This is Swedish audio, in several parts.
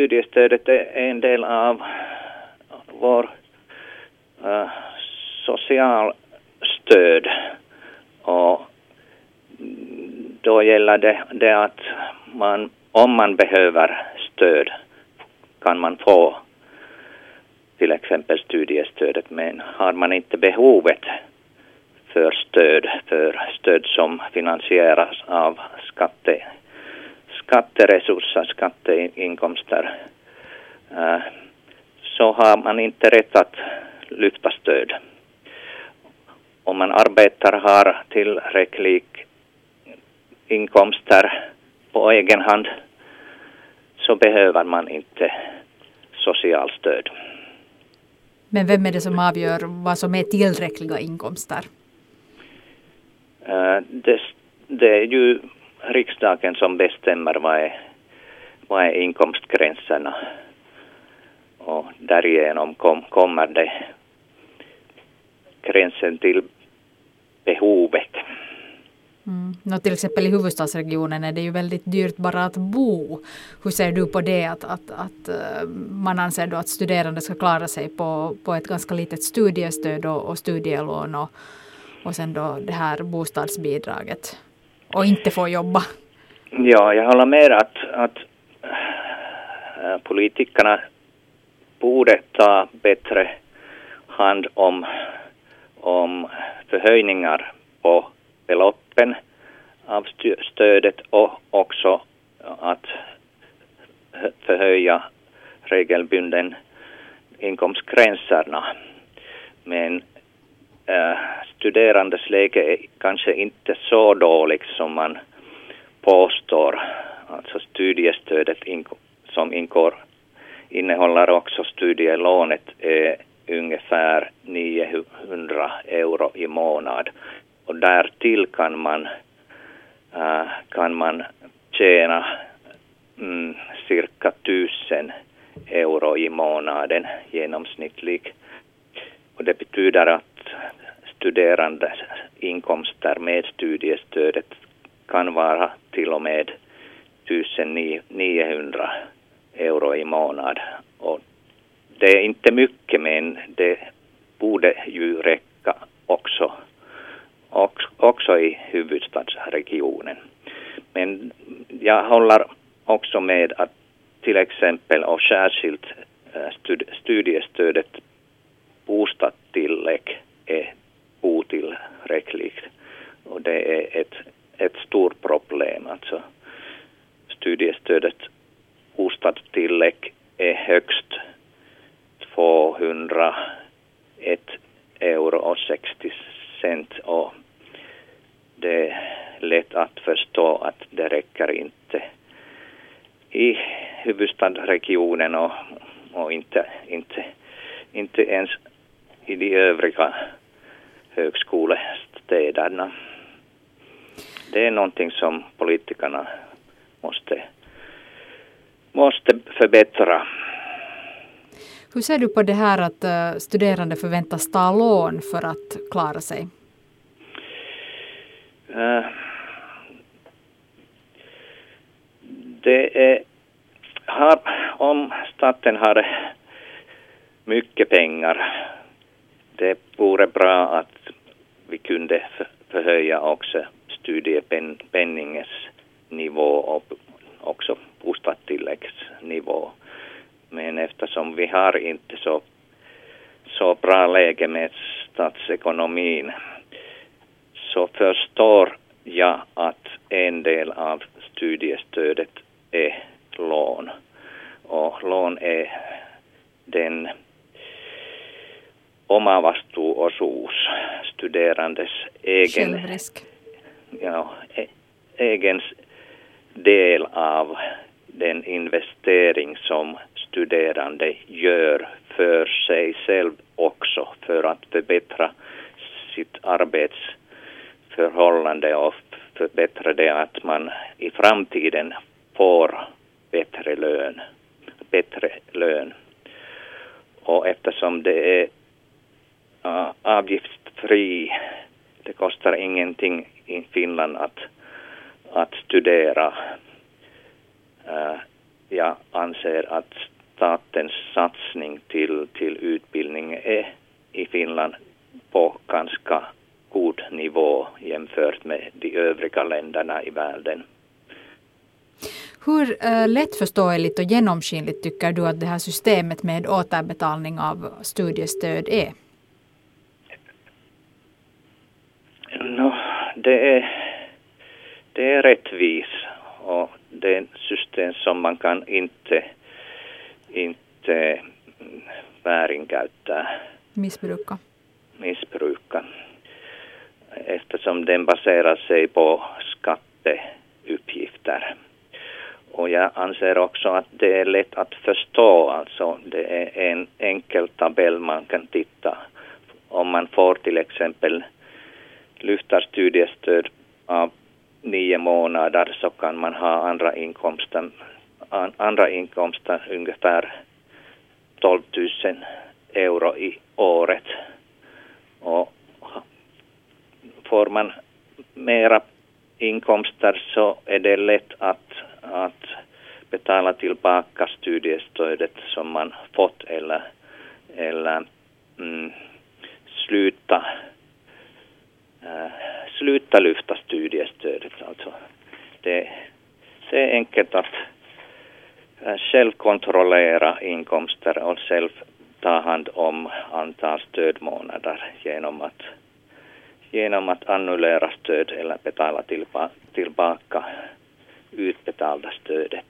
studiestödet är en del av vår eh, uh, socialstöd och då gäller det, det att man, om man behöver stöd kan man få till exempel studiestödet men har man inte behovet för stöd, för stöd som finansieras av skatte, skatteresurser, skatteinkomster, uh, så har man inte rätt att lyfta stöd. Om man arbetar har tillräcklig inkomster på egen hand så behöver man inte socialstöd. Men vem är det som avgör vad som är tillräckliga inkomster? Uh, det, det, är ju riksdagen som bestämmer vad är, vad är inkomstgränserna. Och därigenom kom, kommer det gränsen till behovet. Mm. No, till exempel i huvudstadsregionen är det ju väldigt dyrt bara att bo. Hur ser du på det att, att, att eh, man anser då att studerande ska klara sig på, på ett ganska litet studiestöd och, och studielån och, och sen då det här bostadsbidraget och inte får jobba? Ja, jag håller med att, att äh, politikerna borde ta bättre hand om, om förhöjningar på beloppen av stödet och också att förhöja regelbunden inkomstgränserna. Men Eh, studerandes läge är kanske inte så dåligt som man påstår. Alltså studiestödet som ingår, innehåller också studielånet är ungefär 900 euro i månad och därtill kan man, äh, kan man tjäna mm, cirka tusen euro i månaden genomsnittligt. Och det betyder att studerandes inkomster med studiestödet kan vara till och med 1900 euro i månad. Och det är inte mycket men det borde ju räcka också också i huvudstadsregionen. Men jag håller också med att till exempel och särskilt eh, studiestödet bostadstillägg är otillräckligt. Och det är ett, ett stort problem. Alltså studiestödet bostadstillägg är högst 201 euro och 60 cent och det är lätt att förstå att det räcker inte i huvudstadsregionen och, och inte, inte, inte ens i de övriga högskolestäderna. Det är någonting som politikerna måste, måste förbättra. Hur ser du på det här att eh, studerande förväntas ta lån för att klara sig? Uh, det är, har, om staten har mycket pengar, det vore bra att vi kunde förhöja också studiepenningens nivå och också bostadstilläggsnivå. Men eftersom vi har inte så, så bra läge med statsekonomin så förstår jag att en del av studiestödet är lån. Och lån är den omavastuuosuus, studerandes egen, Självrisk. ja, e, egen del av den investering som studerande gör för sig själv också för att förbättra sitt arbets förhållande och förbättra det att man i framtiden får bättre lön. Bättre lön. Och eftersom det är uh, avgiftsfri, det kostar ingenting i Finland att, att studera. Uh, jag anser att statens satsning till, till utbildning är i Finland på ganska god nivå jämfört med de övriga länderna i världen. Hur äh, lättförståeligt och genomskinligt tycker du att det här systemet med återbetalning av studiestöd är? No, det, är det är rättvis ett system som man kan inte, inte väärinkäyttää. Missbruka. Missbruka. Eftersom den baserar sig på skatteuppgifter. Och jag anser också att det är lätt att förstå. Alltså det är en enkel tabell man kan titta. Om man får till exempel lyfta studiestöd av nio månader så kan man ha andra inkomster, andra inkomster ungefär 12 000 euro i året. Och får man mera inkomster så är det lätt att, att betala tillbaka studiestödet som man fått eller, eller mm, sluta, äh, sluta lyfta studiestödet. Alltså det, det är enkelt att själv kontrollera inkomster och själv ta hand om antal stödmånader genom att genom att annullera stöd eller betala tillba tillbaka utbetalda stödet.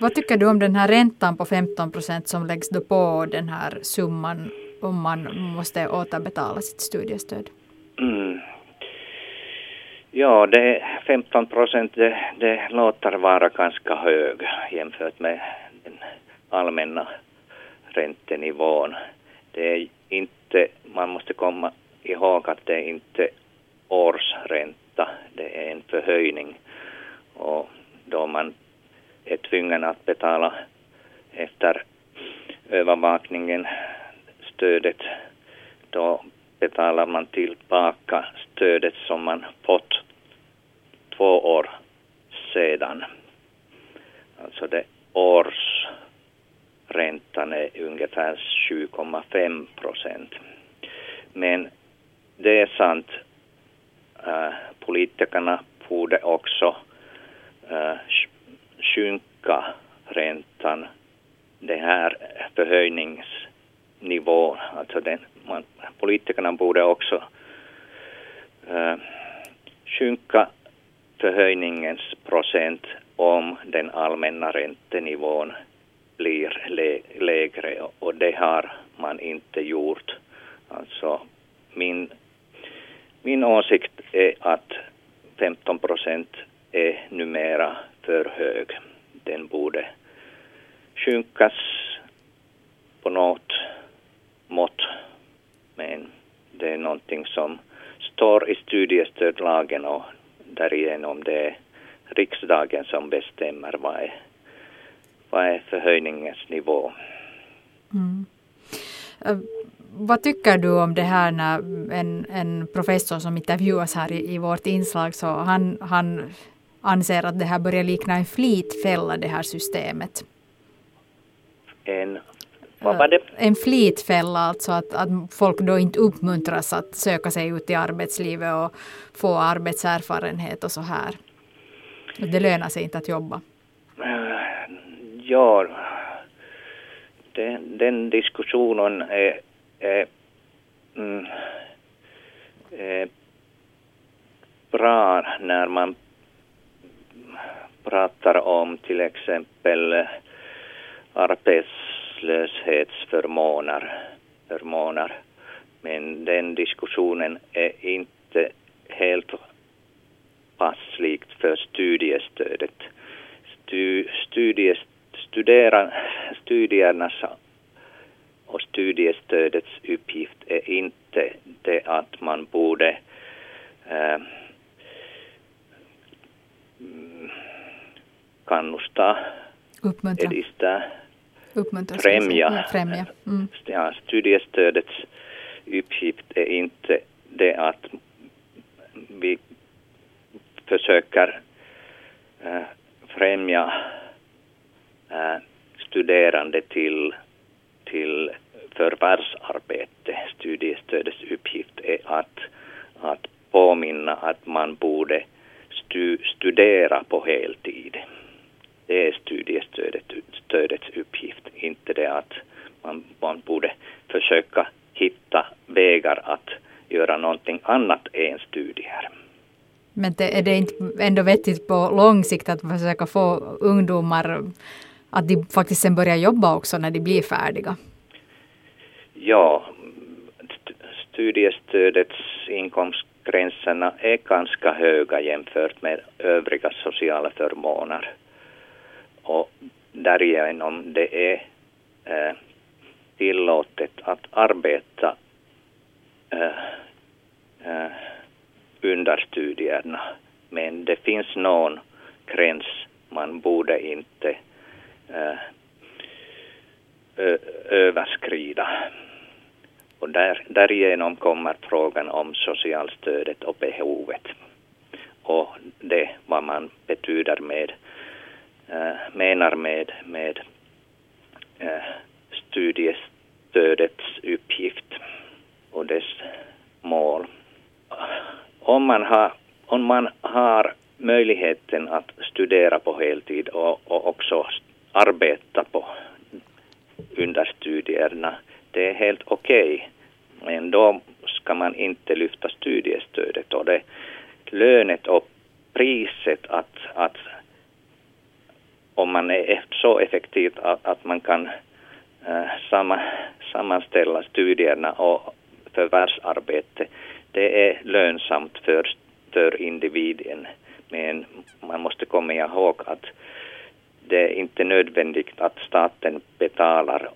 Vad tycker du om den här räntan på 15 procent som läggs då på den här summan om man måste återbetala sitt studiestöd? Mm. Ja, det 15 procent det, det låter vara ganska hög jämfört med den allmänna räntenivån. Det är inte, man måste komma ihåg att det är inte årsränta, det är en förhöjning. Och då man är tvungen att betala efter övervakningen stödet, då betalar man tillbaka stödet som man fått sedan. Alltså det årsräntan är ungefär 7,5 procent. Men det är sant. Äh, politikerna borde också äh, sjunka räntan, den här förhöjningsnivån. Alltså den, man, politikerna borde också äh, sjunka förhöjningens procent om den allmänna räntenivån blir lä lägre och det har man inte gjort. Alltså min min åsikt är att 15 procent är numera för hög. Den borde sjunkas på något mått. Men det är någonting som står i studiestödlagen och därigenom det är riksdagen som bestämmer vad är, vad är förhöjningens nivå. Mm. Uh vad tycker du om det här när en, en professor som intervjuas här i, i vårt inslag så han, han anser att det här börjar likna en flitfälla det här systemet. En? En flitfälla, alltså att, att folk då inte uppmuntras att söka sig ut i arbetslivet och få arbetserfarenhet och så här. Det lönar sig inte att jobba. Ja, den, den diskussionen är är, mm, är bra när man pratar om till exempel arbetslöshetsförmåner. Förmåner. Men den diskussionen är inte helt passlikt för studiestödet. Stu, studies, studera, studiernas och studiestödets uppgift är inte det att man borde äh, kannusta, Uppmuntra. edista, Uppmuntra, främja. Ja, främja. Mm. Ja, studiestödets uppgift är inte det att vi försöker äh, främja äh, studerande till, till förvärvsarbete. Studiestödets uppgift är att, att påminna att man borde stu, studera på heltid. Det är studiestödets uppgift, inte det att man, man borde försöka hitta vägar att göra någonting annat än studier. Men det, är det inte ändå vettigt på lång sikt att försöka få ungdomar att de faktiskt sen börjar jobba också när de blir färdiga? Ja, studiestödets inkomstgränserna är ganska höga jämfört med övriga sociala förmåner. Och därigenom det är eh, tillåtet att arbeta eh, eh, under studierna. Men det finns någon gräns man borde inte eh, överskrida. Och där, därigenom kommer frågan om socialstödet och behovet. Och det vad man betyder med, Äh, menar med, med äh, studiestödets uppgift och dess mål. Om man har, om man har möjligheten att studera på heltid och, och också arbeta på under studierna, det är helt okej. Okay. Men då ska man inte lyfta studiestödet och det lönet och priset att, att man är e- så effektiv att, att man kan eh, samma, sammanställa studierna och förvärvsarbete, det är lönsamt för, för individen. Men man måste komma ihåg att det är inte nödvändigt att staten betalar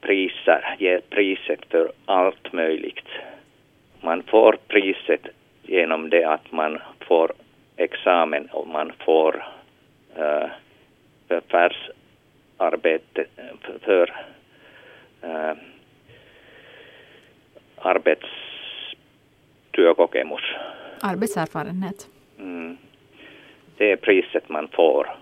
priser, ger priset för allt möjligt. Man får priset genom det att man får examen och man får uh, förvärvsarbete för, uh, arbetstyökokemus. Arbetserfarenhet. Mm. Det är priset man får